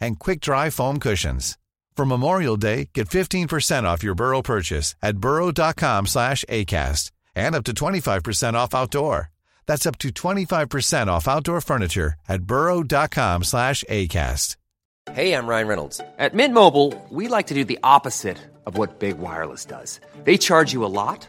and quick dry foam cushions. For Memorial Day, get 15% off your Burrow purchase at burrow.com slash ACAST and up to 25% off outdoor. That's up to 25% off outdoor furniture at burrow.com slash ACAST. Hey, I'm Ryan Reynolds. At Mint Mobile, we like to do the opposite of what Big Wireless does. They charge you a lot,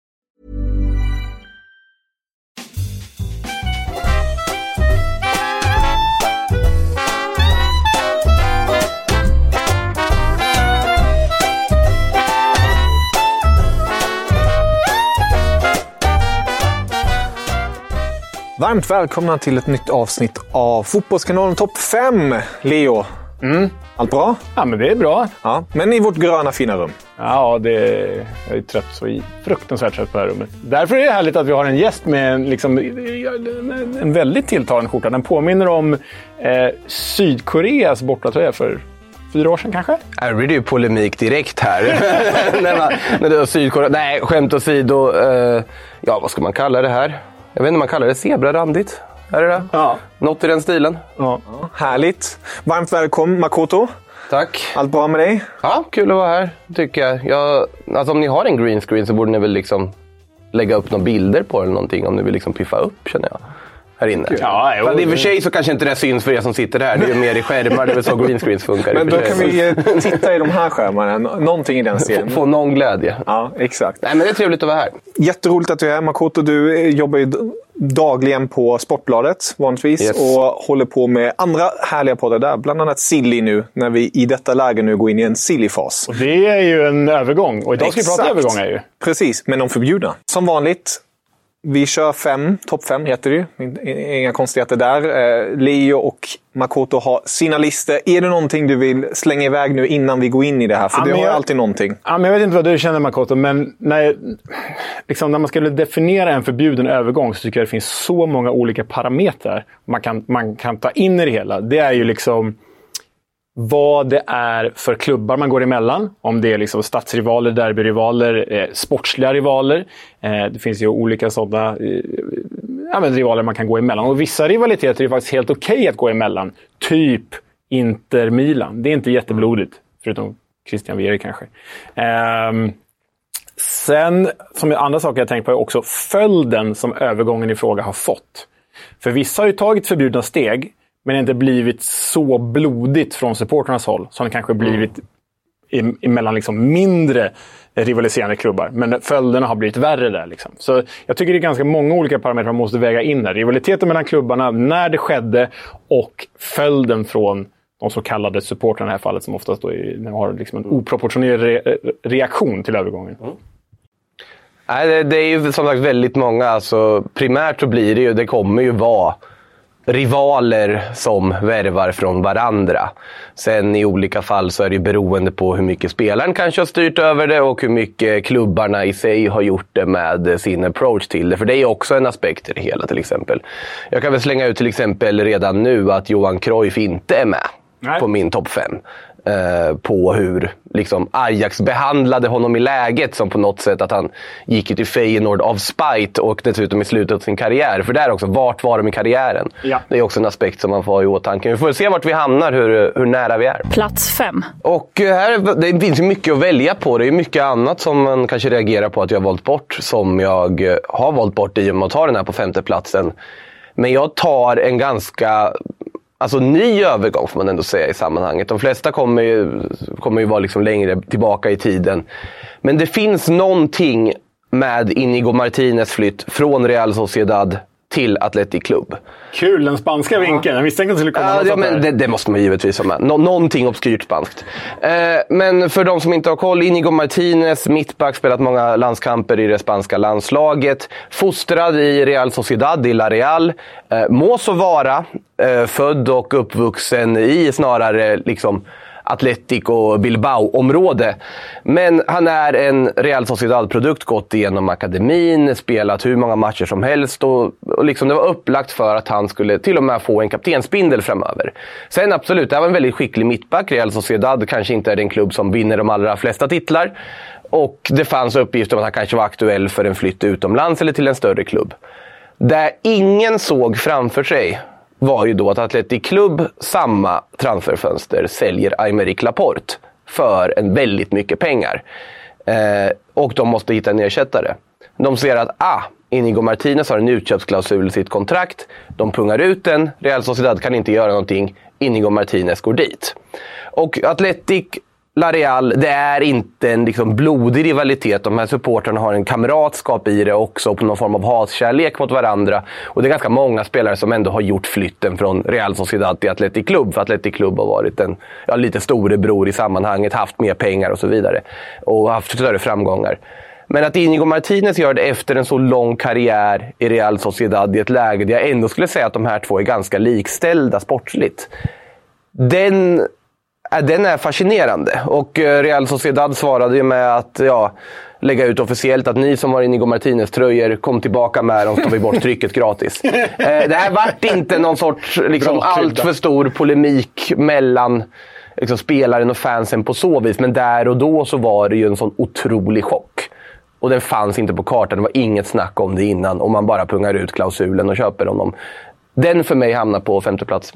Varmt välkomna till ett nytt avsnitt av Fotbollskanalen Topp 5. Leo, allt bra? Ja, men det är bra. Ja, men i vårt gröna fina rum. Ja, det, jag är trött så i- fruktansvärt trött på det här rummet. Därför är det härligt att vi har en gäst med en, liksom, en väldigt tilltalande skjorta. Den påminner om eh, Sydkoreas bortatröja för fyra år sedan kanske. Här blir det ju polemik direkt här. när, man, när du har Sydkorea. Nej, skämt åsido. Uh, ja, vad ska man kalla det här? Jag vet inte om man kallar det zebrarandigt. Är det det? Ja. Något i den stilen. Ja. Härligt. Varmt välkommen Makoto. Tack. Allt bra med dig? Ja, kul att vara här, tycker jag. jag alltså, om ni har en green screen så borde ni väl liksom lägga upp några bilder på eller någonting om ni vill liksom piffa upp, känner jag. Här inne. Ja, jo, Fast i och för sig så kanske inte det syns för er som sitter här. Det är ju mer i skärmar. Det är väl så green screens funkar. Men då kan vi eh, titta i de här skärmarna. Nå- Någonting i den få, stilen. få någon glädje. Ja, exakt. Nej, men det är trevligt att vara här. Jätteroligt att du är här Makoto. Du eh, jobbar ju dagligen på Sportbladet vanligtvis Yes. och håller på med andra härliga poddar där. Bland annat Silly nu, när vi i detta läge nu går in i en Silly-fas. Och det är ju en övergång. Och idag ska vi prata övergångar ju. Precis, men de förbjudna. Som vanligt, vi kör fem, topp fem heter det ju. Inga konstigheter där. Eh, Leo och Makoto har sina listor. Är det någonting du vill slänga iväg nu innan vi går in i det här? För Ja, det men har jag- alltid någonting. Ja, men jag vet inte vad du känner Makoto, men när, liksom, när man skulle definiera en förbjuden övergång så tycker jag det finns så många olika parametrar man kan, man kan ta in i det hela. Det är ju liksom vad det är för klubbar man går emellan. Om det är liksom stadsrivaler, derbyrivaler, eh, sportsliga rivaler. Eh, det finns ju olika sådana eh, ja, rivaler man kan gå emellan. Och vissa rivaliteter är faktiskt helt okej att gå emellan. Typ Inter-Milan. Det är inte jätteblodigt. Förutom Christian Vieri kanske. Eh, sen, som andra saker jag tänkt på, är också följden som övergången i fråga har fått. För vissa har ju tagit förbjudna steg, men inte blivit så blodigt från supporternas håll som det kanske blivit i- mellan liksom mindre rivaliserande klubbar. Men följderna har blivit värre där. Liksom. Så jag tycker det är ganska många olika parametrar man måste väga in där. Rivaliteten mellan klubbarna, när det skedde och följden från de så kallade supportrarna i det här fallet som oftast då är, har liksom en oproportionerlig re reaktion till övergången. Mm. Nej, det, det är ju som sagt väldigt många. Alltså, primärt så blir det ju, det kommer ju vara rivaler som värvar från varandra. Sen i olika fall så är det beroende på hur mycket spelaren kanske har styrt över det och hur mycket klubbarna i sig har gjort det med sin approach till det. För det är också en aspekt i det hela till exempel. Jag kan väl slänga ut till exempel redan nu att Johan Cruyff inte är med Nej. på min topp fem. Eh, på hur liksom, Ajax behandlade honom i läget som på något sätt att han gick till Feyenoord av spite och dessutom i slutet av sin karriär. För där också, vart var de i karriären? Ja. Det är också en aspekt som man får ha i åtanke. Vi får se vart vi hamnar, hur, hur nära vi är. Plats fem. Och eh, här, det finns ju mycket att välja på. Det är mycket annat som man kanske reagerar på att jag har valt bort. Som jag eh, har valt bort i och med att ta den här på femte platsen. Men jag tar en ganska alltså, ny övergång får man ändå säga i sammanhanget. De flesta kommer ju, kommer ju vara liksom längre tillbaka i tiden. Men det finns någonting med Inigo Martinez flytt från Real Sociedad till Athletic Club. Kul, den spanska vinkeln. Jag misstänkte att det skulle komma Ja, något ja, men det, det måste man givetvis ha med. Nå någonting obskyrt spanskt. Eh, men för de som inte har koll, Inigo Martinez, mittback, spelat många landskamper i det spanska landslaget. Fostrad i Real Sociedad i La Real. Eh, må så vara eh, född och uppvuxen i snarare liksom Atletic och Bilbao-område. Men han är en Real Sociedad-produkt, gått igenom akademin, spelat hur många matcher som helst och, och liksom det var upplagt för att han skulle till och med få en kaptensbindel framöver. Sen absolut, det här var en väldigt skicklig mittback. Real Sociedad kanske inte är den klubb som vinner de allra flesta titlar. Och det fanns uppgifter om att han kanske var aktuell för en flytt utomlands eller till en större klubb. Det ingen såg framför sig var ju då att Atletic Club samma transferfönster säljer Aymeric Laporte för en väldigt mycket pengar. Eh, och de måste hitta en ersättare. De ser att ah, Inigo Martinez har en utköpsklausul i sitt kontrakt. De pungar ut den. Real Sociedad kan inte göra någonting. Inigo Martinez går dit. Och Atletic La Real, det är inte en liksom blodig rivalitet. De här supportrarna har en kamratskap i det också, på någon form av hatkärlek mot varandra. Och det är ganska många spelare som ändå har gjort flytten från Real Sociedad till Athletic Club. För Athletic Club har varit en ja, lite storebror i sammanhanget, haft mer pengar och så vidare. Och haft större framgångar. Men att Inigo Martinez gör det efter en så lång karriär i Real Sociedad i ett läge där jag ändå skulle säga att de här två är ganska likställda sportsligt. Den den är fascinerande. Och eh, Real Sociedad svarade ju med att ja, lägga ut officiellt att ni som har Inigo Martinez-tröjor, kom tillbaka med dem så tar vi bort trycket gratis. Eh, Det här vart inte någon sorts liksom, Bra krydda. allt för stor polemik mellan liksom, spelaren och fansen på så vis. Men där och då så var det ju en sån otrolig chock. Och den fanns inte på kartan. Det var inget snack om det innan. Och man bara pungar ut klausulen och köper honom. Den för mig hamnar på femte plats.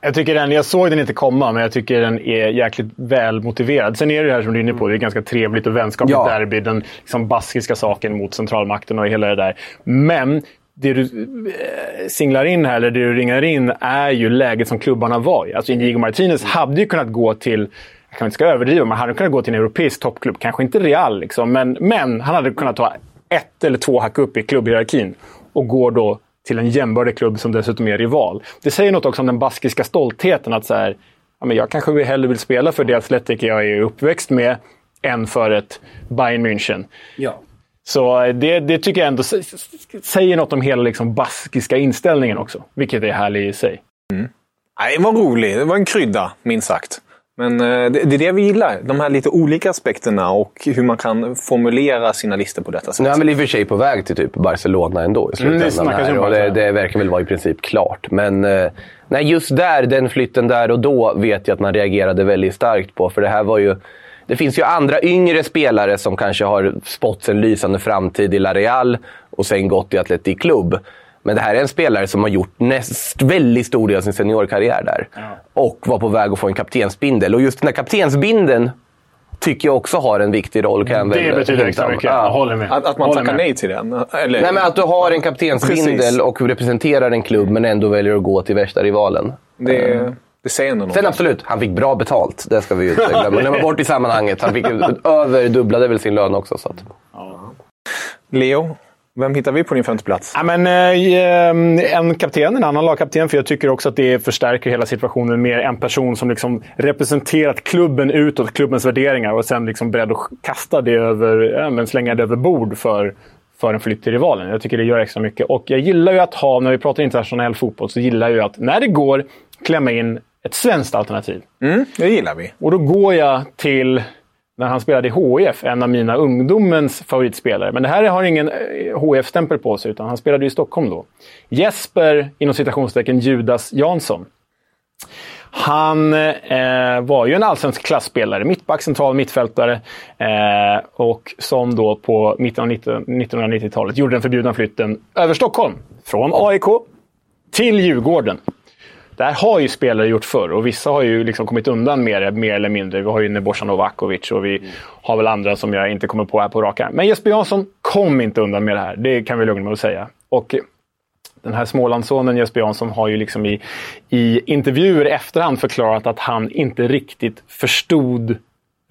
Jag tycker den, jag såg den inte komma, men jag tycker den är jäkligt väl motiverad. Sen är det det här som du är inne på, det är ganska trevligt och vänskapligt Ja. derby. Den liksom baskiska saken mot centralmakten och hela det där. Men det du eh, singlar in här, eller det du ringar in, är ju läget som klubbarna var i. Alltså Inigo Martinez hade ju kunnat gå till jag kanske inte ska överdriva, men han hade kunnat gå till en europeisk toppklubb. Kanske inte Real, liksom, men, men han hade kunnat ta ett eller två hack upp i klubbhierarkin och går då till en jämbördig klubb som dessutom är rival. Det säger något också om den baskiska stoltheten. att så här, ja, men Jag kanske hellre vill spela för det Athletic jag är uppväxt med än för ett Bayern München. Ja. Så eh, det, det tycker jag ändå säger något om hela liksom baskiska inställningen också. Vilket är härligt i sig. Nej, det var roligt. Det var en krydda, minst sagt. Men eh, det, det är det vi gillar. De här lite olika aspekterna och hur man kan formulera sina listor på detta sätt. Nu är han väl i och för sig på väg till typ Barcelona ändå i Mm, det slutändan. och det, Barcelona. det verkar väl vara i princip klart. Men eh, nej, just där, den flytten där och då vet jag att man reagerade väldigt starkt på. För det här var ju... Det finns ju andra yngre spelare som kanske har spått en lysande framtid i La Real och sen gått i Athletic Club. Men det här är en spelare som har gjort näst väldigt stor del av sin seniorkarriär där. Och var på väg att få en kaptensbindel. Och just den här kaptensbindeln tycker jag också har en viktig roll. Kan Det väl betyder extra mycket. Ja. Jag håller med. Att, att man Håller tackar med. nej till den? Eller? Nej, men att du har en kaptensbindel Precis. och representerar en klubb men ändå väljer att gå till värsta rivalen. det, det säger ändå något. Sen absolut, han fick bra betalt. Det ska vi ju inte glömma. Glömma bort i sammanhanget. Han fick över dubblade väl sin lön också. Så att. Leo, vem hittar vi på din femte plats? Ja, men, eh, en kapten, en annan lagkapten. För jag tycker också att det förstärker hela situationen med en person som liksom representerat klubben utåt, klubbens värderingar och sen liksom beredd att kasta det över, ja, men slänga det över bord för, för en flytt till rivalen. Jag tycker det gör extra mycket. Och jag gillar ju att ha, när vi pratar internationell fotboll, så gillar jag ju att när det går klämma in ett svenskt alternativ. Mm, det gillar vi. Och då går jag till när han spelade i HIF, en av mina ungdomens favoritspelare. Men det här har ingen eh, HIF-stämpel på sig, utan han spelade i Stockholm då. Jesper, inom citationstecken, Judas Jansson. Han eh, var ju en allsvensk klassspelare, mittback, central mittfältare. Eh, och som då på mitten av 1990-talet gjorde den förbjudna flytten över Stockholm. Från AIK till Djurgården. Det här har ju spelare gjort förr och vissa har ju liksom kommit undan med det mer eller mindre. Vi har ju Nebojsa Novakovic och vi har väl andra som jag inte kommer på här på rak arm. Men Jesper Jansson kom inte undan med det här. Det kan vi lugna med att säga. Och den här Smålandssonen Jesper Jansson har ju liksom i, i intervjuer i efterhand förklarat att han inte riktigt förstod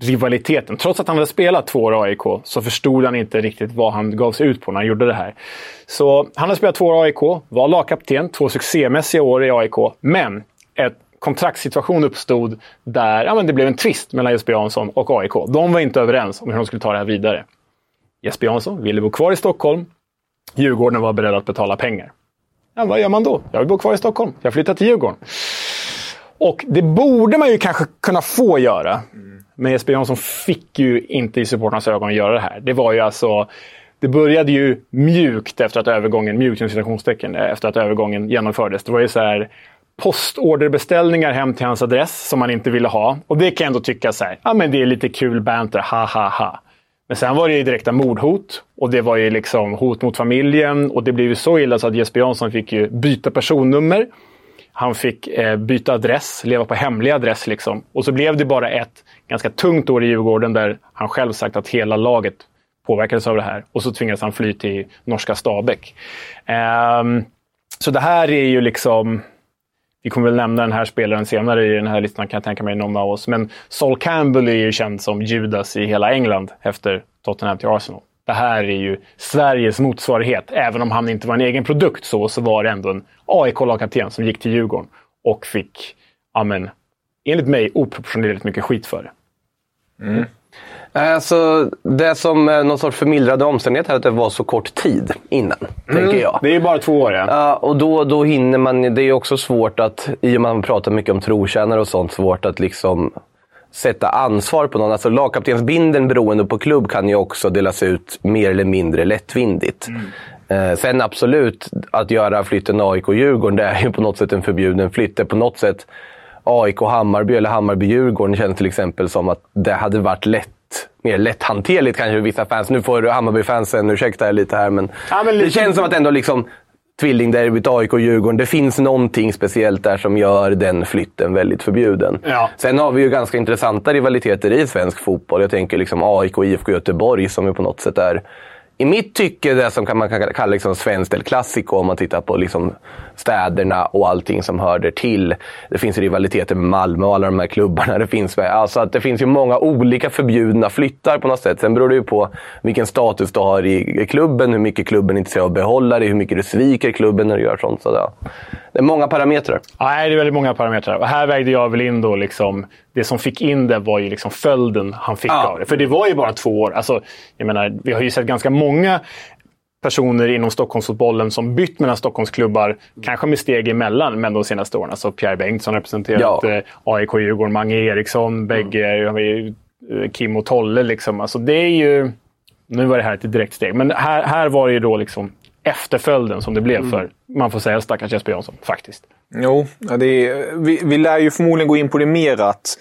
rivaliteten. Trots att han hade spelat två år i AIK så förstod han inte riktigt vad han gav sig ut på när han gjorde det här. Så han hade spelat två år i AIK, var lagkapten, två succémässiga år i AIK. Men ett kontraktssituation uppstod där ja, men det blev en tvist mellan Jesper Jansson och AIK. De var inte överens om hur de skulle ta det här vidare. Jesper Jansson ville bo kvar i Stockholm. Djurgården var beredd att betala pengar. Ja, vad gör man då? Jag vill bo kvar i Stockholm. Jag flyttar till Djurgården. Och det borde man ju kanske kunna få göra. Men Jesper Jansson fick ju inte i supportrarnas ögon göra det här. Det var ju alltså... Det började ju mjukt efter att övergången, mjukt citationstecken, eh, efter att övergången genomfördes. Det var ju så här postorderbeställningar hem till hans adress som han inte ville ha. Och det kan jag ändå tycka så här, ja men det är lite kul banter, ha ha ha. Men sen var det ju direkta mordhot och det var ju liksom hot mot familjen och det blev ju så illa så att Jesper Jansson fick ju byta personnummer. Han fick eh, byta adress, leva på hemlig adress liksom. Och så blev det bara ett ganska tungt år i Djurgården där han själv sagt att hela laget påverkades av det här. Och så tvingades han fly till norska Stabäck. Um, så det här är ju liksom... Vi kommer väl nämna den här spelaren senare i den här listan kan jag tänka mig, någon av oss. Men Sol Campbell är ju känd som Judas i hela England efter Tottenham till Arsenal. Det här är ju Sveriges motsvarighet. Även om han inte var en egen produkt så, så var det ändå en AIK-lagkapten som gick till Djurgården och fick, amen, enligt mig, oproportionerligt mycket skit för. Mm. Alltså, det som är någon sorts förmildrande omständighet är att det var så kort tid innan, mm. tänker jag. Det är ju bara två år, ja. ja och då, då hinner man... Det är också svårt att, i och med att man pratar mycket om trotjänare och sånt, svårt att liksom sätta ansvar på någon. Alltså lagkaptensbindeln beroende på klubb kan ju också delas ut mer eller mindre lättvindigt. Mm. Eh, sen absolut, att göra flytten AIK-Djurgården, det är ju på något sätt en förbjuden flytt. Det är på något sätt AIK-Hammarby eller Hammarby-Djurgården känns till exempel som att det hade varit lätt mer lätthanterligt kanske för vissa fans. Nu får Hammarby-fansen ursäkta lite här, men, ja, men lite... det känns som att ändå liksom tvillingderbyt AIK och Djurgården. Det finns någonting speciellt där som gör den flytten väldigt förbjuden. Ja. Sen har vi ju ganska intressanta rivaliteter i svensk fotboll. Jag tänker liksom AIK och IFK Göteborg som ju på något sätt är i mitt tycke det som man kan kalla liksom svenskt El Clasico om man tittar på liksom städerna och allting som hör där till. Det finns rivaliteter med Malmö och alla de här klubbarna. Det finns, alltså att det finns ju många olika förbjudna flyttar på något sätt. Sen beror det ju på vilken status du har i klubben, hur mycket klubben är intresserad av att behålla dig, hur mycket du sviker klubben när du gör sånt. Så. Det är många parametrar. Nej, det är väldigt många parametrar. Och här vägde jag väl in då liksom, det som fick in det var ju liksom följden han fick ja. av det. För det var ju bara två år. Alltså, jag menar, vi har ju sett ganska många personer inom Stockholmsfotbollen som bytt mellan Stockholmsklubbar, kanske med steg emellan, men de senaste åren. Alltså Pierre Bengtsson representerat ja. Eh, AIK Djurgården, Mange Eriksson, bägge, mm. Kim och Tolle. Liksom. Alltså, det är ju... Nu var det här ett direkt steg, men här, här var det ju då liksom efterföljden som det blev mm. för, man får säga, stackars Jesper Jansson. Faktiskt. Jo, det är, vi, vi lär ju förmodligen gå in på det mer att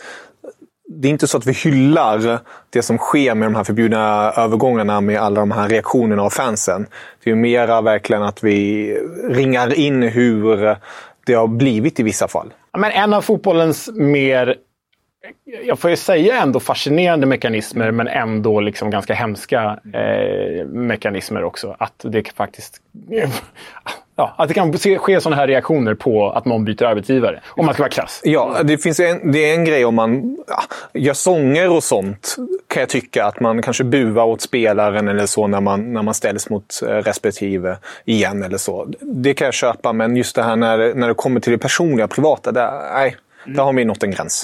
det är inte så att vi hyllar det som sker med de här förbjudna övergångarna med alla de här reaktionerna av fansen. Det är mera verkligen att vi ringar in hur det har blivit i vissa fall. Men en av fotbollens mer jag får ju säga ändå fascinerande mekanismer men ändå liksom ganska hemska eh, mekanismer också. Att det faktiskt ja, att det kan ske sådana här reaktioner på att någon byter arbetsgivare. Om man ska vara krass. Ja, det, finns en, det är en grej om man ja, gör sånger och sånt. Kan jag tycka att man kanske buar åt spelaren eller så när man, när man ställs mot eh, respektive igen eller så. Det kan jag köpa, men just det här när, när det kommer till det personliga, privata. Där, nej, där har vi nått en gräns.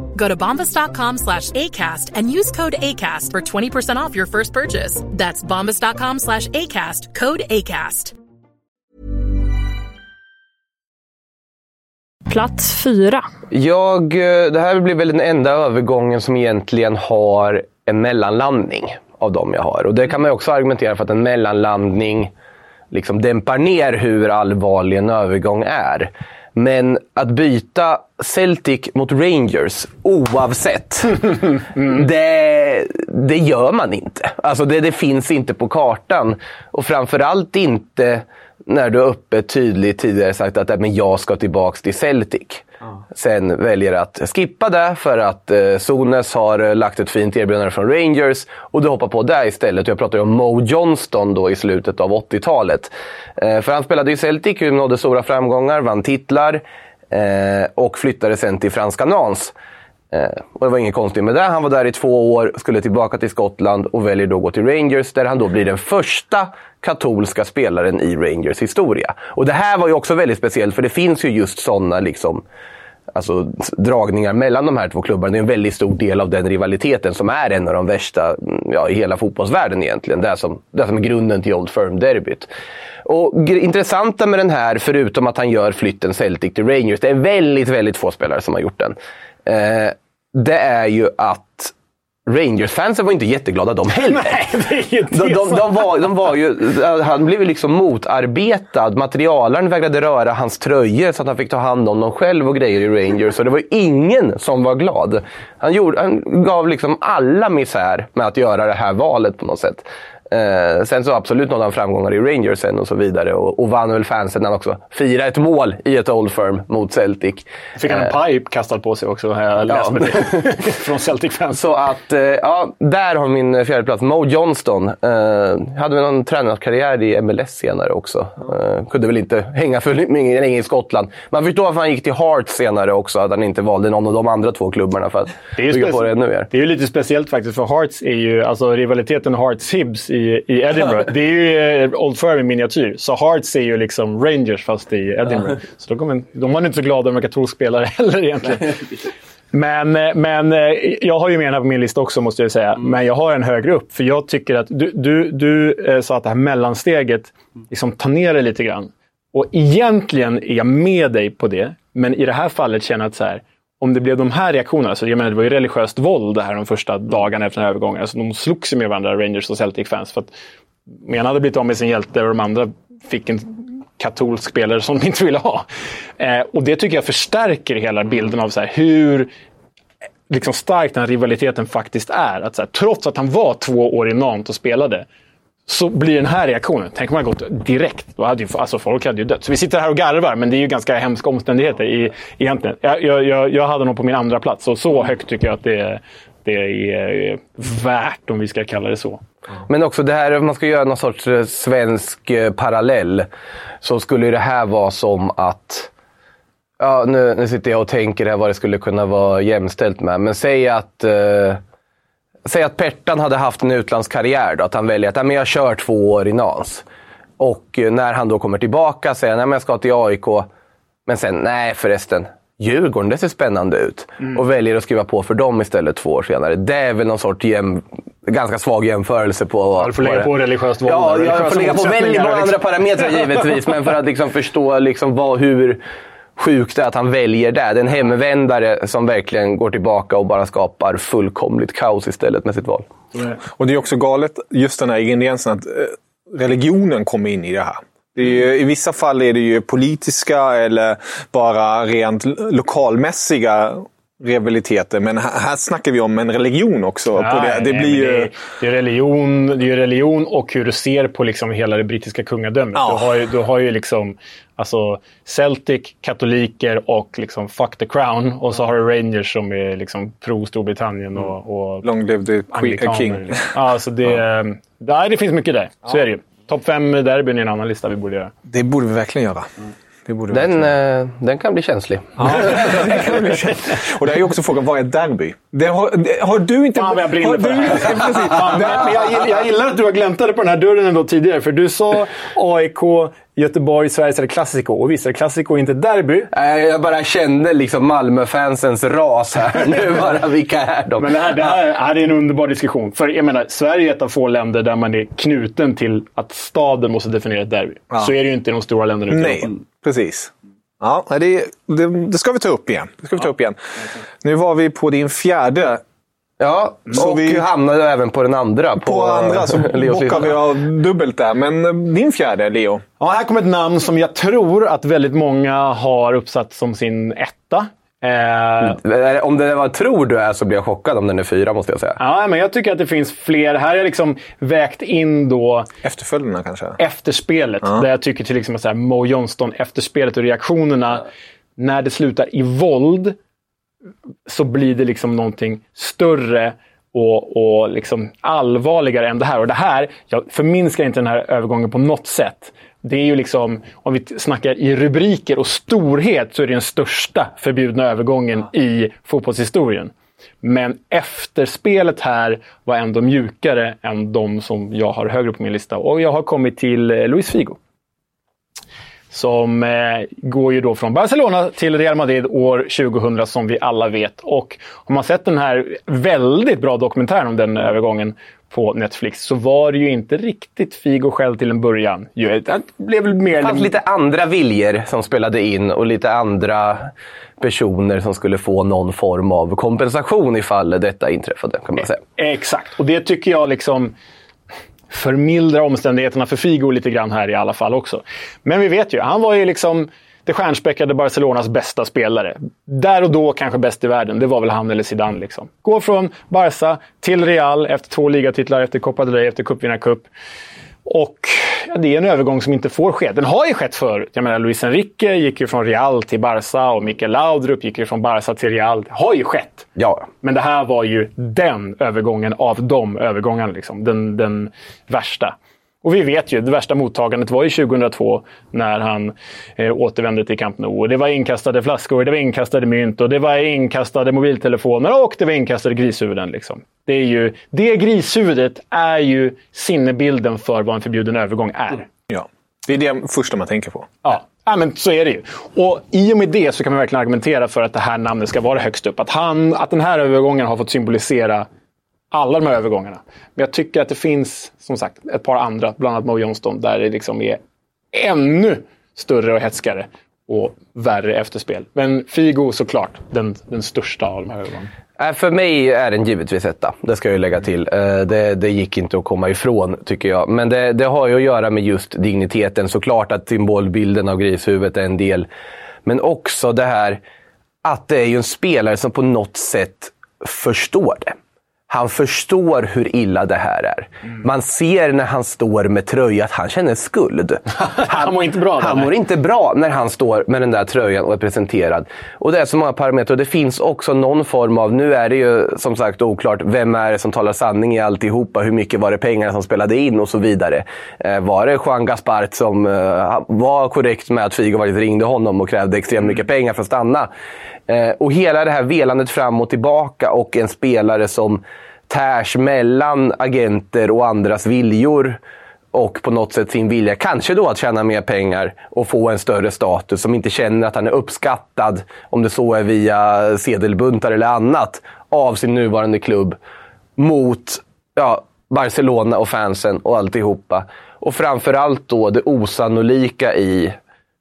Go to bombas.com slash ACAST and use code ACAST for 20% off your first purchase. That's bombas.com slash ACAST, code ACAST. Plats fyra. Jag, eh, det här blir väl den enda övergången som egentligen har en mellanlandning av de jag har. Och det kan man också argumentera för att en mellanlandning liksom dämpar ner hur allvarlig en övergång är. Men att byta Celtic mot Rangers oavsett, det, det gör man inte. Alltså det, det finns inte på kartan. Och framförallt inte när du öppet tydligt tidigare sagt att men jag ska tillbaka till Celtic. Sen väljer att skippa det för att eh, Sones har eh, lagt ett fint erbjudande från Rangers och du hoppar på det istället. Jag pratar ju om Mo Johnston då i slutet av 80-talet. Eh, för han spelade i Celtic, nådde stora framgångar, vann titlar eh, och flyttade sen till franska Nantes. Eh, och det var inget konstigt med det. Han var där i två år, skulle tillbaka till Skottland och väljer då att gå till Rangers där han då blir den första katolska spelaren i Rangers historia. Och det här var ju också väldigt speciellt för det finns ju just sådana liksom, alltså, dragningar mellan de här två klubbarna. Det är en väldigt stor del av den rivaliteten som är en av de värsta mm, ja, i hela fotbollsvärlden egentligen. Det som, det som är grunden till Old Firm-derbyt. Och intressanta med den här, förutom att han gör flytten Celtic till Rangers, det är väldigt, väldigt få spelare som har gjort den. Eh, det är ju att Rangers-fansen var inte jätteglada de heller. de, de, de, var, de var ju, han blev ju liksom motarbetad. Materialaren vägrade röra hans tröjor så att han fick ta hand om dem själv och grejer i Rangers. Så det var ingen som var glad. Han, gjorde, han gav liksom alla misär med att göra det här valet på något sätt. Eh, sen så absolut nådde han framgångar i Rangers sen och så vidare. Och, och vann väl fansen han också firade ett mål i ett Old Firm mot Celtic. Fick han en Eh, pipe kastad på sig också, har jag läst Ja. med det. Från Celtic-fans. Så att, eh, ja, där har min fjärde plats. Mo Johnston. Eh, hade väl någon tränarkarriär i MLS senare också. Eh, kunde väl inte hänga för länge i Skottland. Man förstår varför han gick till Hearts senare också. Att han inte valde någon av de andra två klubbarna för att Det är, ju bygga på det ännu mer. det är ju lite speciellt faktiskt, för Hearts är ju, alltså rivaliteten Hearts-Hibs i, i Edinburgh, det är ju eh, Old Firm i miniatyr. Så Hearts är ju liksom Rangers fast i Edinburgh. Så de, kommer, de var inte så glada med katolsk spelare heller egentligen. Men, eh, men eh, jag har ju med den här på min lista också måste jag säga. Men jag har en högre upp. För jag tycker att du, du, du sa att det här mellansteget liksom tar ner det lite grann. Och egentligen är jag med dig på det. Men i det här fallet känner jag att så här, om det blev de här reaktionerna, så jag menar det var ju religiöst våld det här de första dagarna efter den här övergången. Alltså, de slogs ju med varandra, Rangers och Celtic-fans. För att ena hade blivit av med sin hjälte och de andra fick en katolsk spelare som de inte ville ha. Eh, och det tycker jag förstärker hela bilden av så här, hur liksom stark den rivaliteten faktiskt är. Att så här, trots att han var två år i Nantes och spelade, så blir den här reaktionen. Tänk om man gått direkt. Då hade ju, alltså folk hade ju dött. Så vi sitter här och garvar, men det är ju ganska hemska omständigheter i, egentligen. Jag, jag, jag, jag hade nog på min andra plats och så högt tycker jag att det, det är värt, om vi ska kalla det så. Men också det här, om man ska göra någon sorts eh, svensk eh, parallell, så skulle det här vara som att Ja, nu, nu sitter jag och tänker här vad det skulle kunna vara jämställt med. Men säg att, eh, säg att Pertan hade haft en utlandskarriär. Då, att han väljer att men jag kör två år i NAS. Och eh, när han då kommer tillbaka säger han att jag ska till AIK. Men sen, nej förresten. Djurgården, det ser spännande ut. Och väljer att skriva på för dem istället två år senare. Det är väl någon sorts jäm, ganska svag jämförelse på... Ja, du får lägga på religiöst våld. Ja, jag får lägga på väldigt många andra parametrar givetvis. men för att liksom förstå liksom vad, hur sjukt att han väljer det. Det är en hemvändare som verkligen går tillbaka och bara skapar fullkomligt kaos istället med sitt val. Och det är också galet, just den här ingrediensen att eh, religionen kommer in i det här. Det är ju, I vissa fall är det ju politiska eller bara rent lokalmässiga rivaliteter. Men här, här snackar vi om en religion också. på det. det nej, blir ju... det, är, det, är religion, det är religion och hur du ser på liksom hela det brittiska kungadömet. Ja. Du, har ju, du har ju liksom alltså Celtic, katoliker och liksom fuck the crown. Och så har du Rangers som är liksom pro-Storbritannien och, och Long live the queen, king. liksom. Ja, så det, nej, det finns mycket där. Så är det ju. Topp fem derbyn är en annan lista vi borde göra. Det borde vi verkligen göra. Vi Den, eh, den kan bli känslig. Det kan bli känt. Och det är ju också frågan, vad är derby? Det har, det, har du inte... Fan vad jag brinner för det här. Precis. Fan, men jag, gillar- jag gillar att du har gläntat på den här dörren ändå tidigare. För du sa AIK, Göteborg, Sveriges El Clasico. Och visst, El Clasico är inte derby. Nej, Jag bara kände liksom Malmö-fansens ras här nu. Bara, vilka är de? Men det här, det här, det här är en underbar diskussion. För jag menar, Sverige är ett av få länder där man är knuten till att staden måste definiera ett derby. Så är det ju inte i de stora länderna Nej. Precis. Ja, det, det, det ska vi ta upp igen. Det ska vi ta upp igen. Nu var vi på din fjärde. Ja, Så och vi- hamnade även på den andra. På, På andra så bockar lista. vi av dubbelt där. Men eh, din fjärde, Leo. Ja, här kommer ett namn som jag tror att väldigt många har uppsatt som sin etta. Eh, Eh, Om det var tror du är så blir jag chockad om den är fyra, måste jag säga. ja, men jag tycker att det finns fler. Här har jag liksom vägt in då Efterföljderna kanske? efterspelet. Där jag tycker till exempel så här, Mo Johnston, efterspelet och reaktionerna. När det slutar i våld så blir det liksom någonting större och, och liksom allvarligare än det här. Och det här, jag förminskar inte den här övergången på något sätt. Det är ju liksom, om vi snackar i rubriker och storhet, så är det den största förbjudna övergången i fotbollshistorien. Men efterspelet här var ändå mjukare än de som jag har högre på min lista. Och jag har kommit till eh, Luis Figo. Som eh, går ju då från Barcelona till Real Madrid år 2000 som vi alla vet. Och har man sett den här väldigt bra dokumentären om den övergången på Netflix så var det ju inte riktigt Figo själv till en början. Det blev väl mer Det fanns lite andra viljor som spelade in och lite andra personer som skulle få någon form av kompensation ifall detta inträffade, kan man säga. Exakt, och det tycker jag liksom förmildrar omständigheterna för Figo lite grann här i alla fall också. Men vi vet ju, han var ju liksom det stjärnspäckade Barcelonas bästa spelare. Där och då kanske bäst i världen. Det var väl han eller Zidane. Liksom. Går från Barca till Real efter två ligatitlar, efter Copa del Rey, efter cupvinnarcup. Och ja, det är en övergång som inte får ske. Den har ju skett förut. Jag menar, Luis Enrique gick ju från Real till Barca och Mikael Laudrup gick ju från Barca till Real. Det har ju skett. Ja, Men det här var ju den övergången av de övergångarna. Liksom. Den, den värsta. Och vi vet ju, det värsta mottagandet var ju 2002 när han eh, återvände till Camp Nou. Och Det var inkastade flaskor, det var inkastade mynt och det var inkastade mobiltelefoner och det var inkastade grishuvuden. Liksom. Det, är ju, det grishuvudet är ju sinnebilden för vad en förbjuden övergång är. Ja. Det är det första man tänker på. Ja. ja, men så är det ju. Och i och med det så kan man verkligen argumentera för att det här namnet ska vara högst upp. Att, han, att den här övergången har fått symbolisera alla de här övergångarna. Men jag tycker att det finns, som sagt, ett par andra, bland annat Mo Johnston, där det liksom är ännu större och hetskare och värre efterspel. Men Figo såklart, den, den största av de här övergångarna. Äh, för mig är den givetvis etta. Det ska jag lägga till. Äh, det, det gick inte att komma ifrån, tycker jag. Men det, det har ju att göra med just digniteten. Såklart att symbolbilden av grishuvudet är en del. Men också det här att det är ju en spelare som på något sätt förstår det. Han förstår hur illa det här är. Man ser när han står med tröja att han känner skuld. Han mår inte bra Han mår inte bra när han står med den där tröjan och är presenterad. Och det är så många parametrar. Det finns också någon form av, nu är det ju som sagt oklart, vem är det som talar sanning i alltihopa? Hur mycket var det pengarna som spelade in och så vidare? Eh, var det Juan Gaspart som eh, var korrekt med att Figo faktiskt ringde honom och krävde extremt mycket pengar för att stanna? Eh, och hela det här velandet fram och tillbaka och en spelare som tärs mellan agenter och andras viljor och på något sätt sin vilja, kanske då att tjäna mer pengar och få en större status, som inte känner att han är uppskattad, om det så är via sedelbuntar eller annat, av sin nuvarande klubb mot ja, Barcelona och fansen och alltihopa. Och framförallt då det osannolika i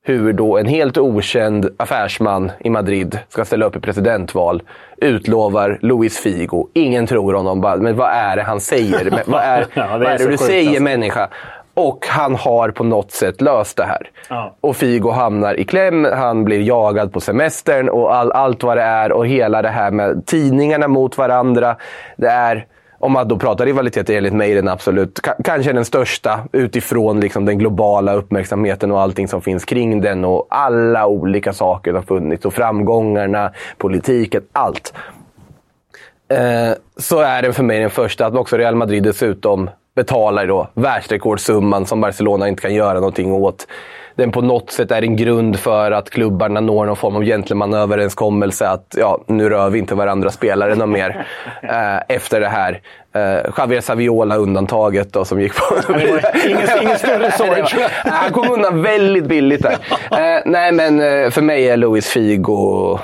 hur då en helt okänd affärsman i Madrid ska ställa upp i presidentval, utlovar Luis Figo. Ingen tror honom. Bara, men vad är det han säger? Men vad är, Ja, det är vad är det så du sjukt, säger alltså. människa? Och han har på något sätt löst det här. Ja. Och Figo hamnar i kläm, han blir jagad på semestern och all, allt vad det är. Och hela det här med tidningarna mot varandra. Det är, om man då pratar rivalitet enligt mig, den absolut kanske den största utifrån liksom den globala uppmärksamheten och allting som finns kring den. Och alla olika saker som funnits. Och framgångarna, politiken, allt. Eh, så är den för mig den första. Att också Real Madrid dessutom betalar då världsrekordsumman som Barcelona inte kan göra någonting åt. Den på något sätt är en grund för att klubbarna når någon form av gentlemanöverenskommelse att ja, nu rör vi inte varandra spelare någon mer eh, efter det här. Eh, Javier Saviola undantaget då, som gick på... ingen, större sorg tror jag. Han kom undan väldigt billigt där. Eh, nej, men eh, för mig är Luis Figo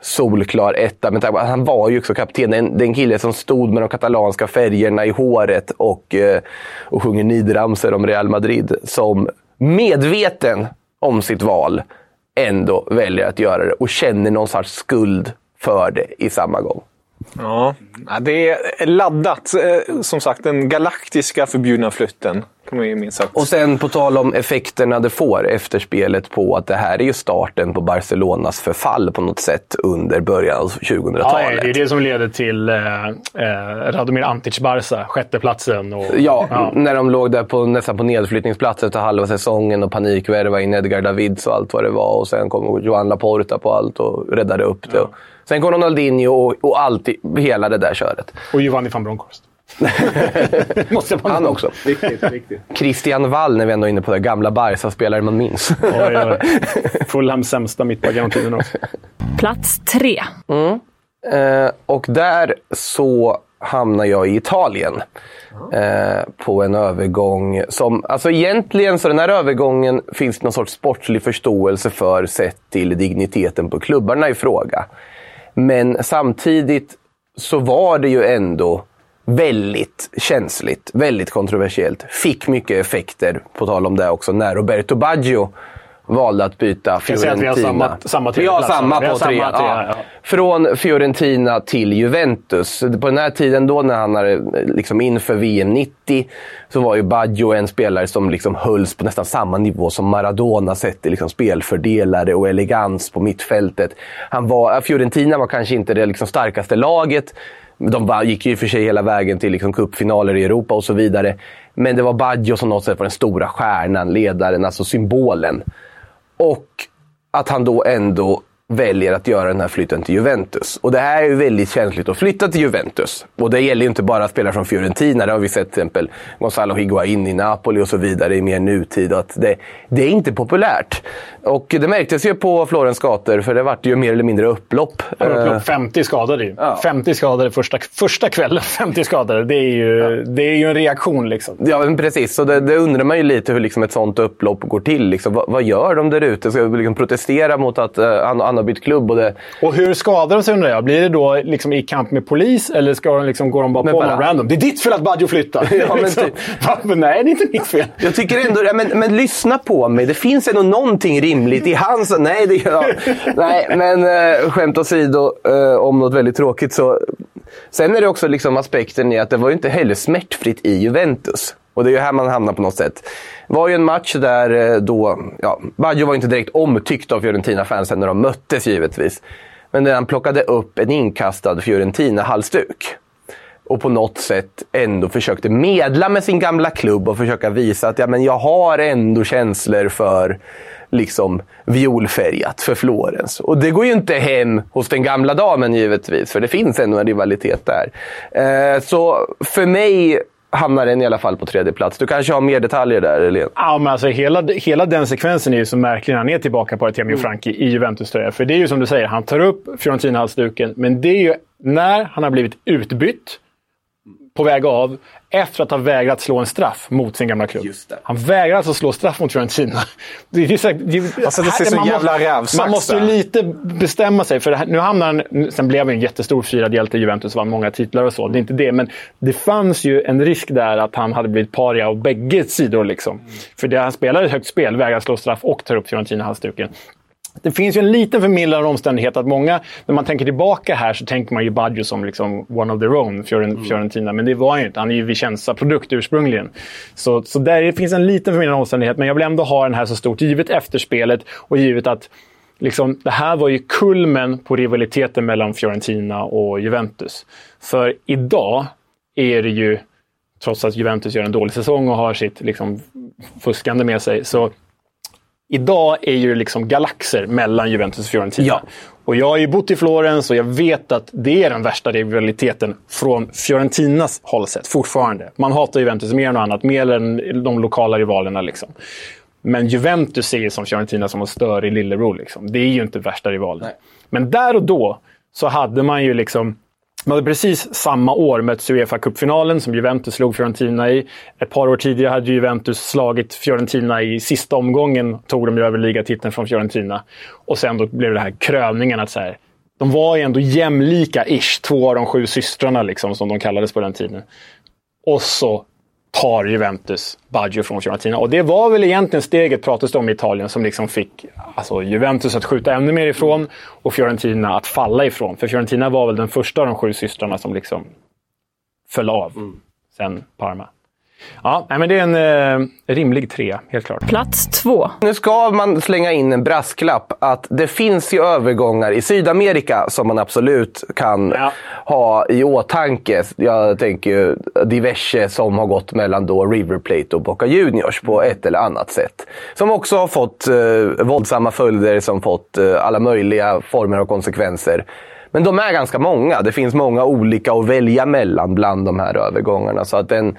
solklar etta. Men han var ju också kapten. En, den kille som stod med de katalanska färgerna i håret och, eh, och sjunger nidramsor om Real Madrid. Som medveten om sitt val ändå väljer att göra det och känner någon sorts skuld för det i samma gång. Ja, det är laddat. Eh, som sagt, den galaktiska förbjudna flytten. Kan man ju minst sagt. Och sen på tal om effekterna det får efter spelet på att det här är ju starten på Barcelonas förfall på något sätt under början av 2000-talet. Ja, det är det som leder till eh, eh, Radomir Antic-Barca, sjätteplatsen. Och, ja, ja, när de låg där på, nästan på nedflyttningsplats efter halva säsongen och panikvärva in Edgar Davids och allt vad det var. Och sen kom Joan Laporta på allt och räddade upp det. Ja. Sen kom Ronaldinho och, och allt, hela det där köret. Och Giovanni van Bronckhorst. Måste man Han också. Riktigt, riktigt. Christian Wall, när vi ändå är inne på det. Gamla Barca-spelare man minns. oj, oj. Fulhams sämsta mittback genom tiderna också. Plats tre. Mm. Eh, och där så hamnar jag i Italien. Eh, på en övergång som... Alltså egentligen så den här övergången finns det någon sorts sportslig förståelse för sett till digniteten på klubbarna i fråga. Men samtidigt så var det ju ändå väldigt känsligt, väldigt kontroversiellt. Fick mycket effekter, på tal om det också, när Roberto Baggio valde att byta Fiorentina. vi har samma, samma Vi har samma på tre. Ja. Ja. Från Fiorentina till Juventus. På den här tiden då, när han hade, liksom inför VM 90, så var ju Baggio en spelare som liksom hölls på nästan samma nivå som Maradona sett i liksom spelfördelare och elegans på mittfältet. Han var, Fiorentina var kanske inte det liksom starkaste laget, de gick ju för sig hela vägen till liksom cupfinaler i Europa och så vidare. Men det var Baggio som något sätt var den stora stjärnan, ledaren, alltså symbolen. Och att han då ändå väljer att göra den här flytten till Juventus. Och det här är ju väldigt känsligt att flytta till Juventus. Och det gäller ju inte bara spelare från Fiorentina. Det har vi sett till exempel Gonzalo Higuain i Napoli och så vidare i mer nutid. Att det, det är inte populärt. Och det märktes ju på Florens gator, för det vart ju mer eller mindre upplopp. upplopp 50 skadade ju. Ja. 50 skadade första, första kvällen. 50 skadade. Det är ju, ja. det är ju en reaktion liksom. Ja, men precis. Och det, det undrar man ju lite hur liksom ett sånt upplopp går till. Liksom, vad, vad gör de där ute? Ska de liksom protestera mot att uh, han, han har bytt klubb? Och, det... och hur skadar de sig undrar jag? Blir det då liksom i kamp med polis eller ska de liksom, går de bara men på bara... någon random? Det är ditt fel att Baggio flyttar! ja, men typ. Nej, det är inte mitt fel. Jag tycker ändå... Men, men lyssna på mig. Det finns ändå någonting rimligt i hans... Nej, det, ja. Nej men äh, skämt åsido, äh, om något väldigt tråkigt så... Sen är det också liksom aspekten i att det var ju inte heller smärtfritt i Juventus. Och det är ju här man hamnar på något sätt. Det var ju en match där eh, då... Ja, Baggio var inte direkt omtyckt av Fiorentina-fansen när de möttes givetvis. Men där han plockade upp en inkastad Fiorentina-halsduk och på något sätt ändå försökte medla med sin gamla klubb och försöka visa att ja, men jag har ändå känslor för liksom violfärgat för Florens. Och det går ju inte hem hos den gamla damen givetvis, för det finns ändå en rivalitet där. Eh, så för mig hamnar den i alla fall på tredje plats. Du kanske har mer detaljer där, Helene? Ja, men alltså hela, hela den sekvensen är ju så märklig när han är tillbaka på Artemio mm. Franki i Juventus-tröja. För det är ju som du säger, han tar upp Fiorentina-halsduken, men det är ju när han har blivit utbytt på väg av efter att ha vägrat slå en straff mot sin gamla klubb. Han vägrar alltså slå straff mot Fiorentina. Det, är, så, det, alltså, det ser så jävla rävsax Man måste ju lite bestämma sig. För här, nu hamnar han, sen blev han en jättestor firad hjälte i Juventus, vann många titlar och så. Det är inte det, men det fanns ju en risk där att han hade blivit paria av bägge sidor. Liksom. Mm. För det, han spelar ett högt spel, vägrar slå straff och tar upp Fiorentina-halsduken. Det finns ju en liten förmildrande omständighet att många, när man tänker tillbaka här så tänker man ju Baggio som liksom one of their own, mm. Fiorentina. Men det var han ju inte. Han är ju Vicenza-produkt ursprungligen. Så, så där finns en liten förmildrande omständighet. Men jag vill ändå ha den här så stort, givet efterspelet och givet att liksom, det här var ju kulmen på rivaliteten mellan Fiorentina och Juventus. För idag är det ju, trots att Juventus gör en dålig säsong och har sitt liksom, fuskande med sig, så Idag är ju liksom galaxer mellan Juventus och Fiorentina. Och jag har ju bott i Florens och jag vet att det är den värsta rivaliteten från Fiorentinas håll sett, fortfarande. Man hatar Juventus mer än något annat, mer än de lokala rivalerna. Liksom. Men Juventus ser ju som Fiorentina som en störig lillebror. Liksom. Det är ju inte värsta rivalen. Men där och då så hade man ju liksom man hade precis samma år mötts i Uefa Cup-finalen som Juventus slog Fiorentina i. Ett par år tidigare hade Juventus slagit Fiorentina i sista omgången. Tog de ju över ligatiteln från Fiorentina. Och sen då blev det här kröningen att så här, de var ju ändå jämlika-ish, två av de sju systrarna liksom, som de kallades på den tiden. Och så tar Juventus Baggio från Fiorentina. Och det var väl egentligen steget, pratas det om i Italien, som liksom fick alltså, Juventus att skjuta ännu mer ifrån och Fiorentina att falla ifrån. För Fiorentina var väl den första av de sju systrarna som liksom föll av. Sen Parma. Ja, nej, men det är en eh, rimlig trea, helt klart. Plats två. Nu ska man slänga in en brasklapp att det finns ju övergångar i Sydamerika som man absolut kan ha i åtanke. Jag tänker ju diverse som har gått mellan då River Plate och Boca Juniors på ett eller annat sätt. Som också har fått eh, våldsamma följder, som fått eh, alla möjliga former av konsekvenser. Men de är ganska många. Det finns många olika att välja mellan bland de här övergångarna. Så att den,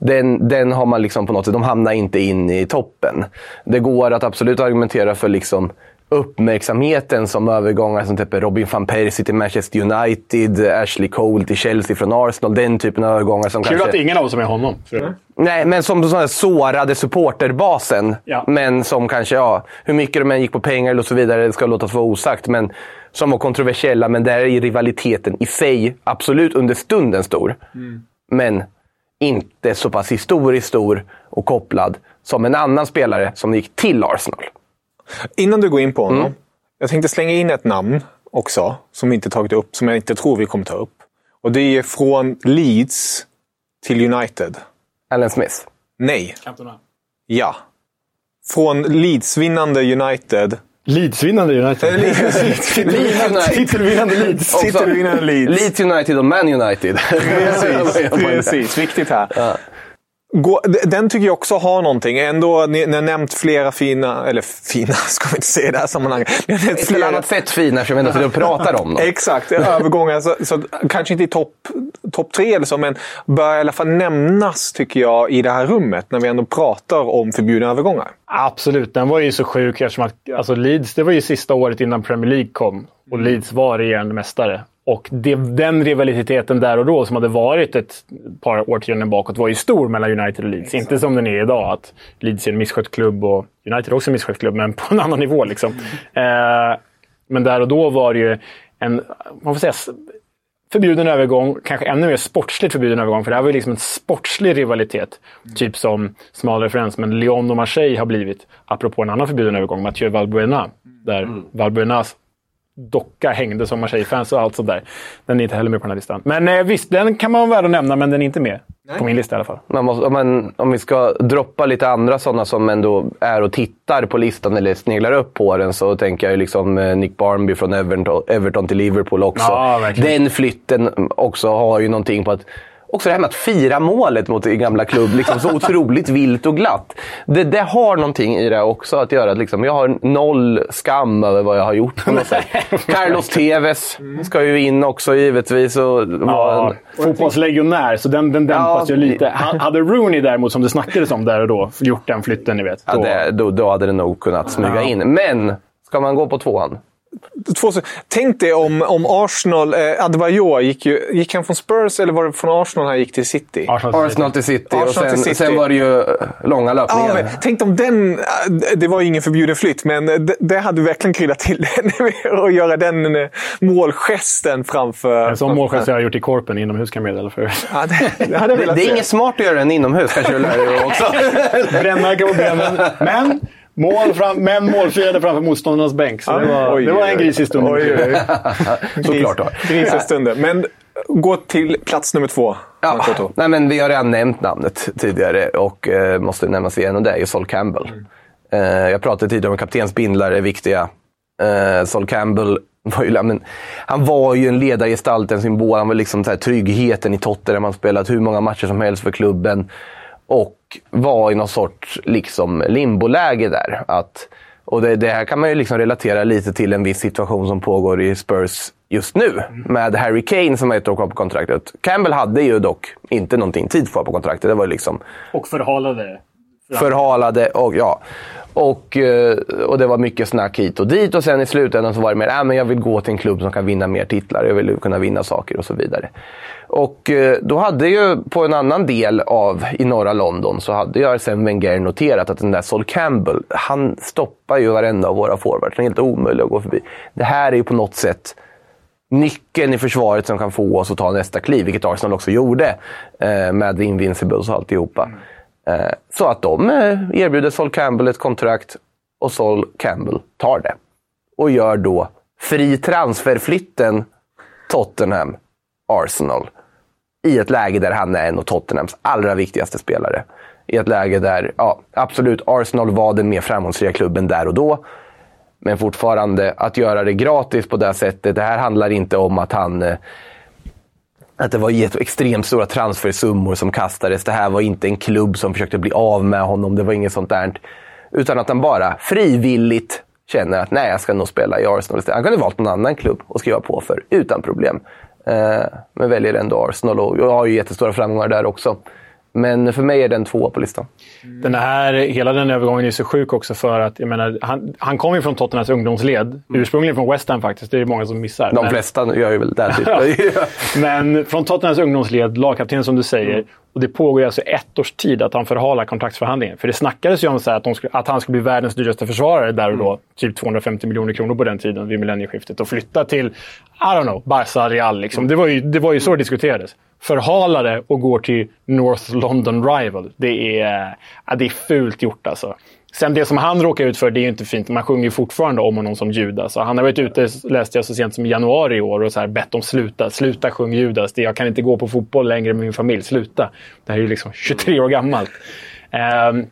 den, den har man liksom på något sätt, de hamnar inte in i toppen. Det går att absolut argumentera för liksom uppmärksamheten som övergångar som typ Robin van Persie till Manchester United, Ashley Cole till Chelsea från Arsenal. Den typen av övergångar som Kul kanske... att ingen av oss är med honom. För... Nej, men som här sårade supporterbasen. Men som kanske, ja, hur mycket de än gick på pengar och så vidare, det ska låtas vara osagt. Men som var kontroversiella, men där är rivaliteten i sig absolut under stunden stor. Men inte så pass historiskt stor och kopplad som en annan spelare som gick till Arsenal. Innan du går in på honom. Mm. Jag tänkte slänga in ett namn också, som vi inte tagit upp, som jag inte tror vi kommer ta upp. Och det är från Leeds till United. Alan Smith? Nej. Ja. Från Leeds-vinnande United. Leeds-vinnande United? Titelvinnande Leeds. Titelvinnande Leeds. Leeds United och Man United. Precis, precis. Viktigt här. Gå, den tycker jag också har någonting. Ändå, ni, ni har nämnt flera fina, eller fina ska vi inte säga i det här sammanhanget. Ni har nämnt ett annat sätt fina, att vi pratar om dem. Exakt, övergångar. Så, så, kanske inte i topp top tre eller så, men bör i alla fall nämnas tycker jag i det här rummet när vi ändå pratar om förbjudna övergångar. Absolut, den var ju så sjuk eftersom att alltså Leeds, det var ju sista året innan Premier League kom och Leeds var regerande mästare. Och det, den rivaliteten där och då som hade varit ett par årtionden bakåt var ju stor mellan United och Leeds. Inte som den är idag, att Leeds är en misskött klubb och United är också en misskött klubb, men på en annan nivå. Liksom. Eh, men där och då var det ju en, man får säga, förbjuden övergång, kanske ännu mer sportsligt förbjuden övergång, för det här var ju liksom en sportslig rivalitet. Typ som, smal referens, men Lyon och Marseille har blivit, apropå en annan förbjuden övergång, Mathieu Valbuena, där Valbuenas docka hängde som Marseille-fans och allt sånt där. Den är inte heller med på den här listan. Men eh, visst, den kan man vara värd att nämna, men den är inte med. På min lista i alla fall. Man måste, om, man, om vi ska droppa lite andra sådana som ändå är och tittar på listan eller sneglar upp på den så tänker jag ju liksom eh, Nick Barnby från Everton, Everton till Liverpool också. Ja, den flytten också har ju någonting på att Också det här med att fira målet mot din gamla klubb liksom så otroligt vilt och glatt. Det, det har någonting i det också att göra. Att liksom, jag har noll skam över vad jag har gjort. Carlos Tevez ska ju in också givetvis. Och Ja, en, fotbollslegionär, så den, den dämpas Ja. ju lite. Ha- Hade Rooney däremot, som det snackades om där och då, gjort den flytten, ni vet. ja, Då, det, då, då hade det nog kunnat smyga Ja. in. Men, ska man gå på tvåan? Två, tänk dig om, om Arsenal, eh, Adebayor, gick, ju, gick han från Spurs eller var det från Arsenal han gick till City? Arsenal till City och Arsenal sen, till City. sen var det ju eh, långa Ja, löpningar. men, tänk om den... äh, Det var ju ingen förbjuden flytt, men det, det hade verkligen kryddat till det att göra den eh, målgesten framför... En sån målgest har jag gjort i Korpen inomhus kan jag meddela för. Ja, det, det hade det, är inget smart att göra den inomhus, kanske du lär dig också. Brännmärke på benen. Men, mål fram, men målfirade framför motståndarnas bänk. Så det var, Oj, det var en grisig stund. Oj, oj, oj. Såklart då. Grisastunden. Men gå till plats nummer två. Ja, nej, men vi har redan nämnt namnet tidigare och eh, måste nämnas igen och det är ju Sol Campbell. Eh, jag pratade tidigare om kaptensbindlar är viktiga. Eh, Sol Campbell var ju, men, han var ju en ledargestalt, en symbol. Han var liksom så här, tryggheten i Tottenham. Han spelat hur många matcher som helst för klubben. Och var i någon sorts liksom, limboläge där. Att Och det, det här kan man ju liksom relatera lite till en viss situation som pågår i Spurs just nu. Med Harry Kane som har ett år kvar på kontraktet. Campbell hade ju dock inte någonting tid kvar på kontraktet. Det var liksom Och förhalade förhalade och ja. Och, eh, och det var mycket snack hit och dit och sen i slutändan så var det mer äh, men jag vill gå till en klubb som kan vinna mer titlar. Jag vill kunna vinna saker och så vidare. Och eh, då hade ju på en annan del av i norra London så hade ju Arsene Wenger noterat att den där Sol Campbell, han stoppar ju varenda av våra forwards. Han är helt omöjlig att gå förbi. Det här är ju på något sätt nyckeln i försvaret som kan få oss att ta nästa kliv, vilket Arsenal också gjorde eh, med Invincibles och alltihopa. Eh, så att de erbjuder Sol Campbell ett kontrakt och Sol Campbell tar det. Och gör då fri transferflytten Tottenham-Arsenal i ett läge där han är en av Tottenhams allra viktigaste spelare. I ett läge där, ja, absolut, Arsenal var den mer framgångsrika klubben där och då. Men fortfarande, att göra det gratis på det sättet. Det här handlar inte om att han... Eh, att det var extremt stora transfersummor som kastades. Det här var inte en klubb som försökte bli av med honom. Det var inget sånt där. Utan att han bara frivilligt känner att nej, jag ska nog spela i Arsenal istället. Han kunde valt någon annan klubb och skriva på för utan problem. Eh, men väljer ändå Arsenal och jag har ju jättestora framgångar där också. Men för mig är den tvåa på listan. Den här, hela den övergången är så sjuk också för att jag menar, han, han kom ju från Tottenhams ungdomsled. Ursprungligen från West Ham faktiskt. Det är det många som missar. De Men- flesta gör ju väl det. Typ. Men från Tottenhams ungdomsled, lagkapten som du säger. Och det pågår alltså ett års tid att han förhalar kontraktsförhandlingen. För det snackades ju om så att, de skulle, att han skulle bli världens dyraste försvarare där och då. Typ 250 miljoner kronor på den tiden vid millennieskiftet. Och flytta till, I don't know, Barca, Real. Liksom. Det, var ju, det var ju så det diskuterades. Förhalar det och går till North London Rival. Det är, ja, det är fult gjort alltså. Sen det som han råkar ut för, det är ju inte fint. Man sjunger ju fortfarande om honom som Judas. Och han har varit ute, läste jag så sent som i januari i år, och så här bett dem sluta. Sluta sjung Judas. Det- Jag kan inte gå på fotboll längre med min familj. Sluta. Det här är ju liksom 23 år gammalt. Ehm,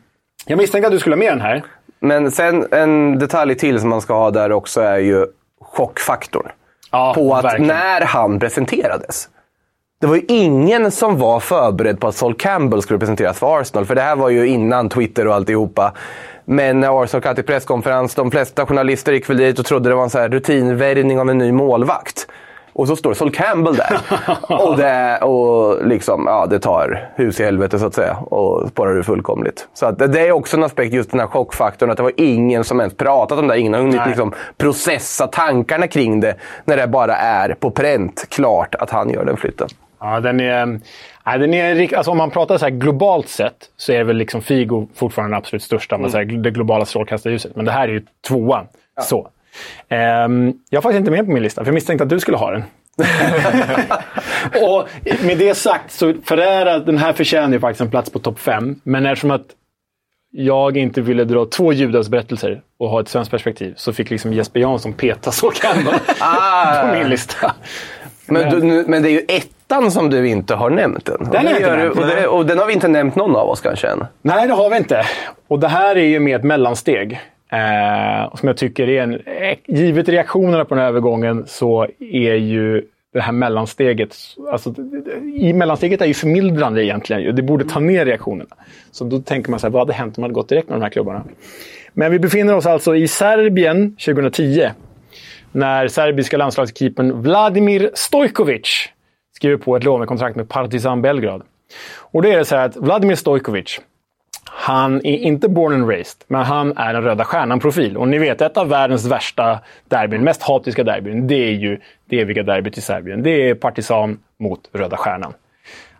jag misstänkte att du skulle ha med den här. Men sen en detalj till som man ska ha där också är ju chockfaktorn. Ja, på att verkligen. när han presenterades. Det var ju ingen som var förberedd på att Sol Campbell skulle presenteras för Arsenal. För det här var ju innan Twitter och alltihopa. Men när Arsenal kallade till presskonferens, de flesta journalister gick väl dit och trodde det var en så här rutinvärvning av en ny målvakt. Och så står Sol Campbell där. och det, och liksom, ja, det tar hus i helvete så att säga. Och spårar ur fullkomligt. Så att det, är också en aspekt, just den här chockfaktorn. Att det var ingen som ens pratat om det. Ingen har hunnit Nej. liksom, processa tankarna kring det. När det bara är på pränt klart att han gör den flytten. Ja, den är... Den är alltså om man pratar så här globalt sett så är väl liksom Figo fortfarande den absolut största. Mm. Säger, det globala strålkastarljuset. Men det här är ju tvåan. Så. Ehm, jag har faktiskt inte med på min lista, för jag misstänkte att du skulle ha den. och med det sagt så förära, den här förtjänar ju faktiskt en plats på topp fem. Men eftersom att jag inte ville dra två Judas berättelser och ha ett svenskt perspektiv så fick liksom Jesper Jansson peta så Campbell Ah. på min lista. Men, du, nu, men det är ju ettan som du inte har nämnt än. Och Den inte gör du- och, det, och den har vi inte nämnt någon av oss kanske än. Nej, det har vi inte. Och det här är ju med ett mellansteg. Eh, som jag tycker är en... eh, Givet reaktionerna på den här övergången så är ju det här mellansteget... Alltså, I mellansteget är ju förmildrande egentligen. Det borde ta ner reaktionerna. Så då tänker man så här, vad hade hänt om man hade gått direkt med de här klubbarna? Men vi befinner oss alltså i Serbien 2010. När serbiska landslagskeepern Vladimir Stojkovic skriver på ett lånekontrakt med Partizan Belgrad. Och det är det så här att Vladimir Stojkovic, han är inte born and raised, men han är en Röda Stjärnan-profil. Och ni vet, ett av världens värsta derbyn, mest hatiska derbyn, det är ju det eviga derbyt i Serbien. Det är Partizan mot Röda Stjärnan.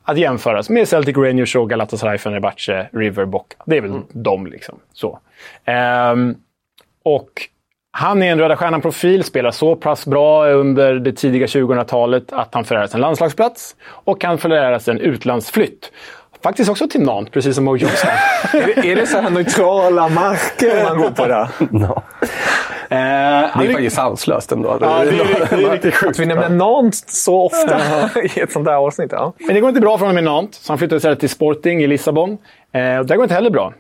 Att jämföras med Celtic Rangers och Galatasaray, Fenerbahce, River, Boca. Det är väl de liksom. Så. Ehm, och han är en Röda Stjärnan-profil, spelar så pass bra under det tidiga 2000-talet att han föräras en landslagsplats och kan föräras en utlandsflytt. Faktiskt också till Nantes, precis som Mo Johnson. är, det, är det så här neutrala marker man går på där? No. Eh, Det han är faktiskt sanslöst ändå. Ja, det är riktigt, det är riktigt sjukt. Att vi nämner Nantes så ofta i ett sånt här avsnitt. Ja. Men det går inte bra för honom i Nantes, så han flyttar istället till Sporting i Lissabon. Eh, och det går inte heller bra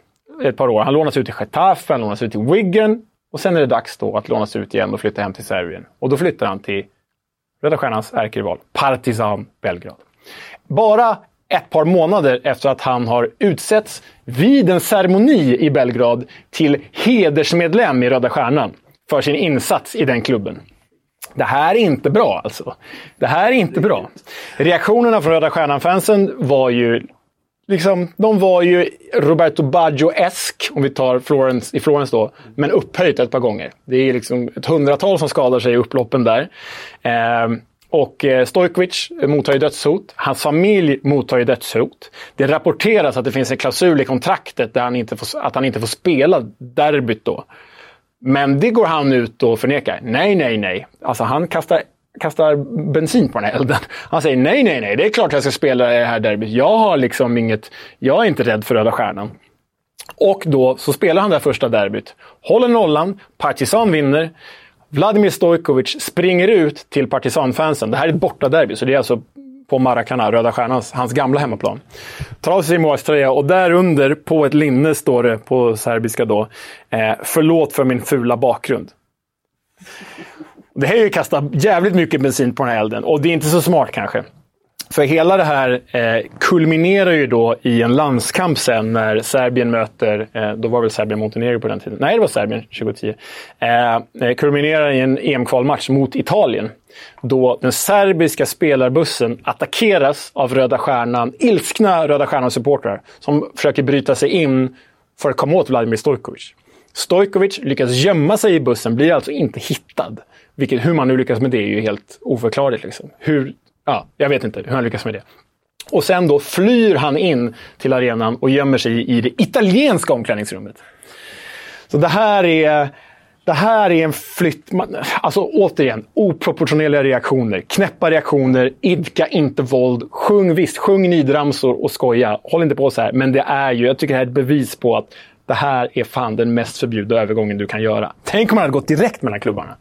ett par år. Han lånas ut till Getafe, han lånas ut till Wigan och sen är det dags då att lånas ut igen och flytta hem till Serbien. Och då flyttar han till Röda Stjärnans ärkerival, Partizan Belgrad. Bara ett par månader efter att han har utsetts vid en ceremoni i Belgrad till hedersmedlem i Röda Stjärnan för sin insats i den klubben. Det här är inte bra alltså. Det här är inte bra. Reaktionerna från Röda Stjärnan-fansen var ju Liksom, de var ju Roberto Baggio-esk, om vi tar Florence, i Florens då, men upphöjt ett par gånger. Det är liksom ett hundratal som skadar sig i upploppen där. Ehm, eh, och Stojkovic mottar ju dödshot. Hans familj mottar ju dödshot. Det rapporteras att det finns en klausul i kontraktet där han inte får, att han inte får spela derbyt då. Men det går han ut och förnekar. Nej, nej, nej. Alltså han kastar, kastar bensin på den här elden. Han säger nej, nej, nej. Det är klart jag ska spela det här derbyt. Jag har liksom inget... Jag är inte rädd för Röda Stjärnan. Och då så spelar han det här första derbyt. Håller nollan. Partizan vinner. Vladimir Stojkovic springer ut till Partisanfansen. Det här är ett bortaderby, så det är alltså på Maracana, Röda Stjärnans, hans gamla hemmaplan. Tar av sig sin målvaktströja och där under på ett linne står det på serbiska då. Eh, Förlåt för min fula bakgrund. Det här är ju kasta jävligt mycket bensin på den här elden och det är inte så smart kanske. För hela det här eh, kulminerar ju då i en landskamp sen när Serbien möter, eh, då var väl Serbien Montenegro på den tiden, nej det var Serbien 2010. Eh, eh kulminerar i en EM-kvalmatch mot Italien. Då den serbiska spelarbussen attackeras av Röda Stjärnan, ilskna Röda Stjärnan-supportrar som försöker bryta sig in för att komma åt Vladimir Stojkovic. Stojkovic lyckas gömma sig i bussen, blir alltså inte hittad. Vilket, hur man nu lyckas med det är ju helt oförklarligt. Liksom. Hur Ja, jag vet inte hur han lyckas med det. Och sen då flyr han in till arenan och gömmer sig i det italienska omklädningsrummet. Så det här är... Det här är en flytt... Alltså återigen, oproportionerliga reaktioner. Knäppa reaktioner, idka inte våld. Sjung visst, sjung nidramsor och skoja. Håll inte på så här. Men det är ju, jag tycker det här är ett bevis på att det här är fan den mest förbjudna övergången du kan göra. Tänk om man hade gått direkt mellan klubbarna.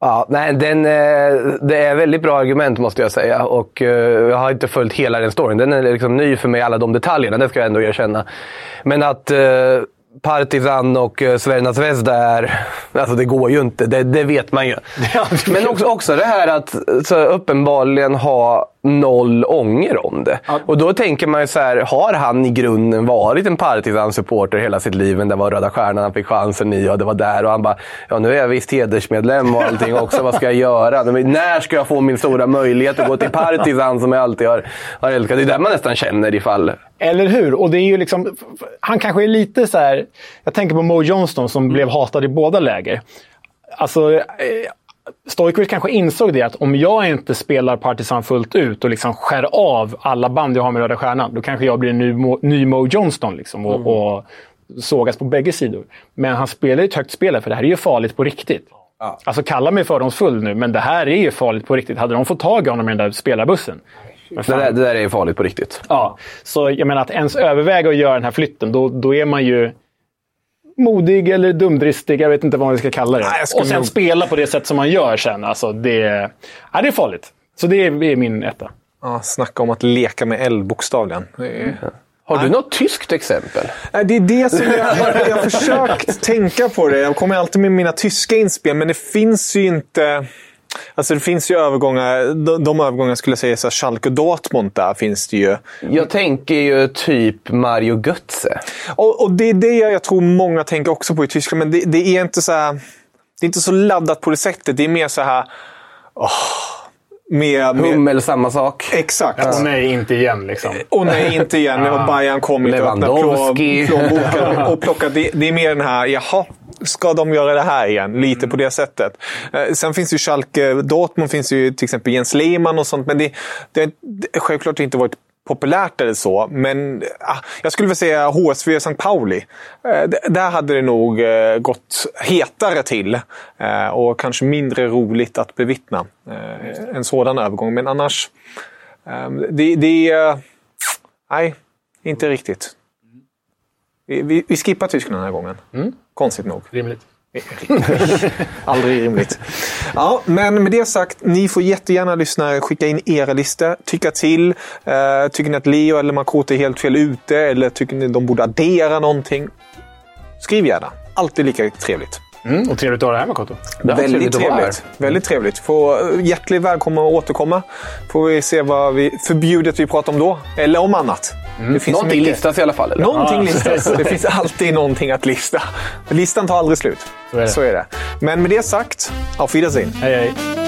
Ja, nej, den, eh, det är väldigt bra argument måste jag säga. Och eh, Jag har inte följt hela den storyn. Den är liksom ny för mig, alla de detaljerna. Det ska jag ändå erkänna. Men att eh, Partizan och Sverna Zvezda är... Alltså det går ju inte, det, det vet man ju. Men också, också det här att så uppenbarligen ha noll ånger om det. Ja. Och då tänker man ju så här, har han i grunden varit en Partizan-supporter hela sitt liv? Men det var Röda Stjärnan han fick chansen i och det var där. Och han bara, ja nu är jag visst hedersmedlem och allting också. Vad ska jag göra? Men när ska jag få min stora möjlighet att gå till Partizan som jag alltid har, har älskat? Det är där man nästan känner ifall... Eller hur? Och det är ju liksom... Han kanske är lite så här, Jag tänker på Mo Johnston som mm. blev hatad i båda läger. Alltså, eh, Stojkovic kanske insåg det att om jag inte spelar Partisan fullt ut och liksom skär av alla band jag har med Röda Stjärnan, då kanske jag blir en ny, Mo, ny Mo Johnston liksom, och, mm. och sågas på bägge sidor. Men han spelar ju ett högt spel, för det här är ju farligt på riktigt. Ja. Alltså kalla mig fördomsfull nu, men det här är ju farligt på riktigt. Hade de fått tag i honom i den där spelarbussen, det där, det där är farligt på riktigt. Ja, så jag menar att ens överväga att göra den här flytten, då, då är man ju modig eller dumdristig. Jag vet inte vad man ska kalla det. Nej, och sen nog... spela på det sätt som man gör sen. Alltså, det, ja, det är farligt. Så det är, är min etta. Ja, snacka om att leka med eld, bokstavligen. Mm. Har du något tyskt exempel? Det är det som jag, jag har försökt tänka på. det. Jag kommer alltid med mina tyska inspel, men det finns ju inte... Alltså det finns ju övergångar, de, de övergångar skulle jag säga, så Schalke och Dortmund där finns det ju. Jag tänker ju typ Mario Götze. Och, och, det är det jag tror många tänker också på i Tyskland, men det, det är inte så här, Det är inte så laddat på det sättet. Det är mer så här... Oh, med, med... Hummel, samma sak. Exakt. Ja. Och nej, inte igen. Liksom. Och nej, inte igen. ja. Bayern kom inte och öppnade plånboken och det är mer den här, jaha, ska de göra det här igen? Lite mm. på det sättet. Eh, sen finns ju Schalke, Dortmund finns ju till exempel Jens Lehmann och sånt. Men det, det, det självklart inte varit populärt eller så. Men ah, jag skulle vilja säga HSV St. Pauli. Eh, där hade det nog eh, gått hetare till. Och kanske mindre roligt att bevittna en sådan övergång. Men annars, det, det är... Nej, inte riktigt. Vi, vi, skippar Tyskland den här gången. Mm. Konstigt nog. Rimligt. Aldrig rimligt. Ja, men med det sagt, ni får jättegärna lyssna, skicka in era listor, tycka till. Uh, tycker ni att Leo eller Makoto är helt fel ute eller tycker ni att de borde addera någonting? Skriv gärna. Alltid lika trevligt. Mm, och trevligt att ha dig här Makoto. Väldigt trevligt trevligt. Väldigt trevligt. Får eh, hjärtligt välkommen att återkomma. Får vi se vad vi förbjudet vi pratar om då. Eller om annat. Det finns så Någonting mycket. listas i alla fall. Eller? Någonting Ja. listas. Det finns alltid någonting att lista. Listan tar aldrig slut. Så är det. Men med det sagt, auf Wiedersehen. Hej, hej.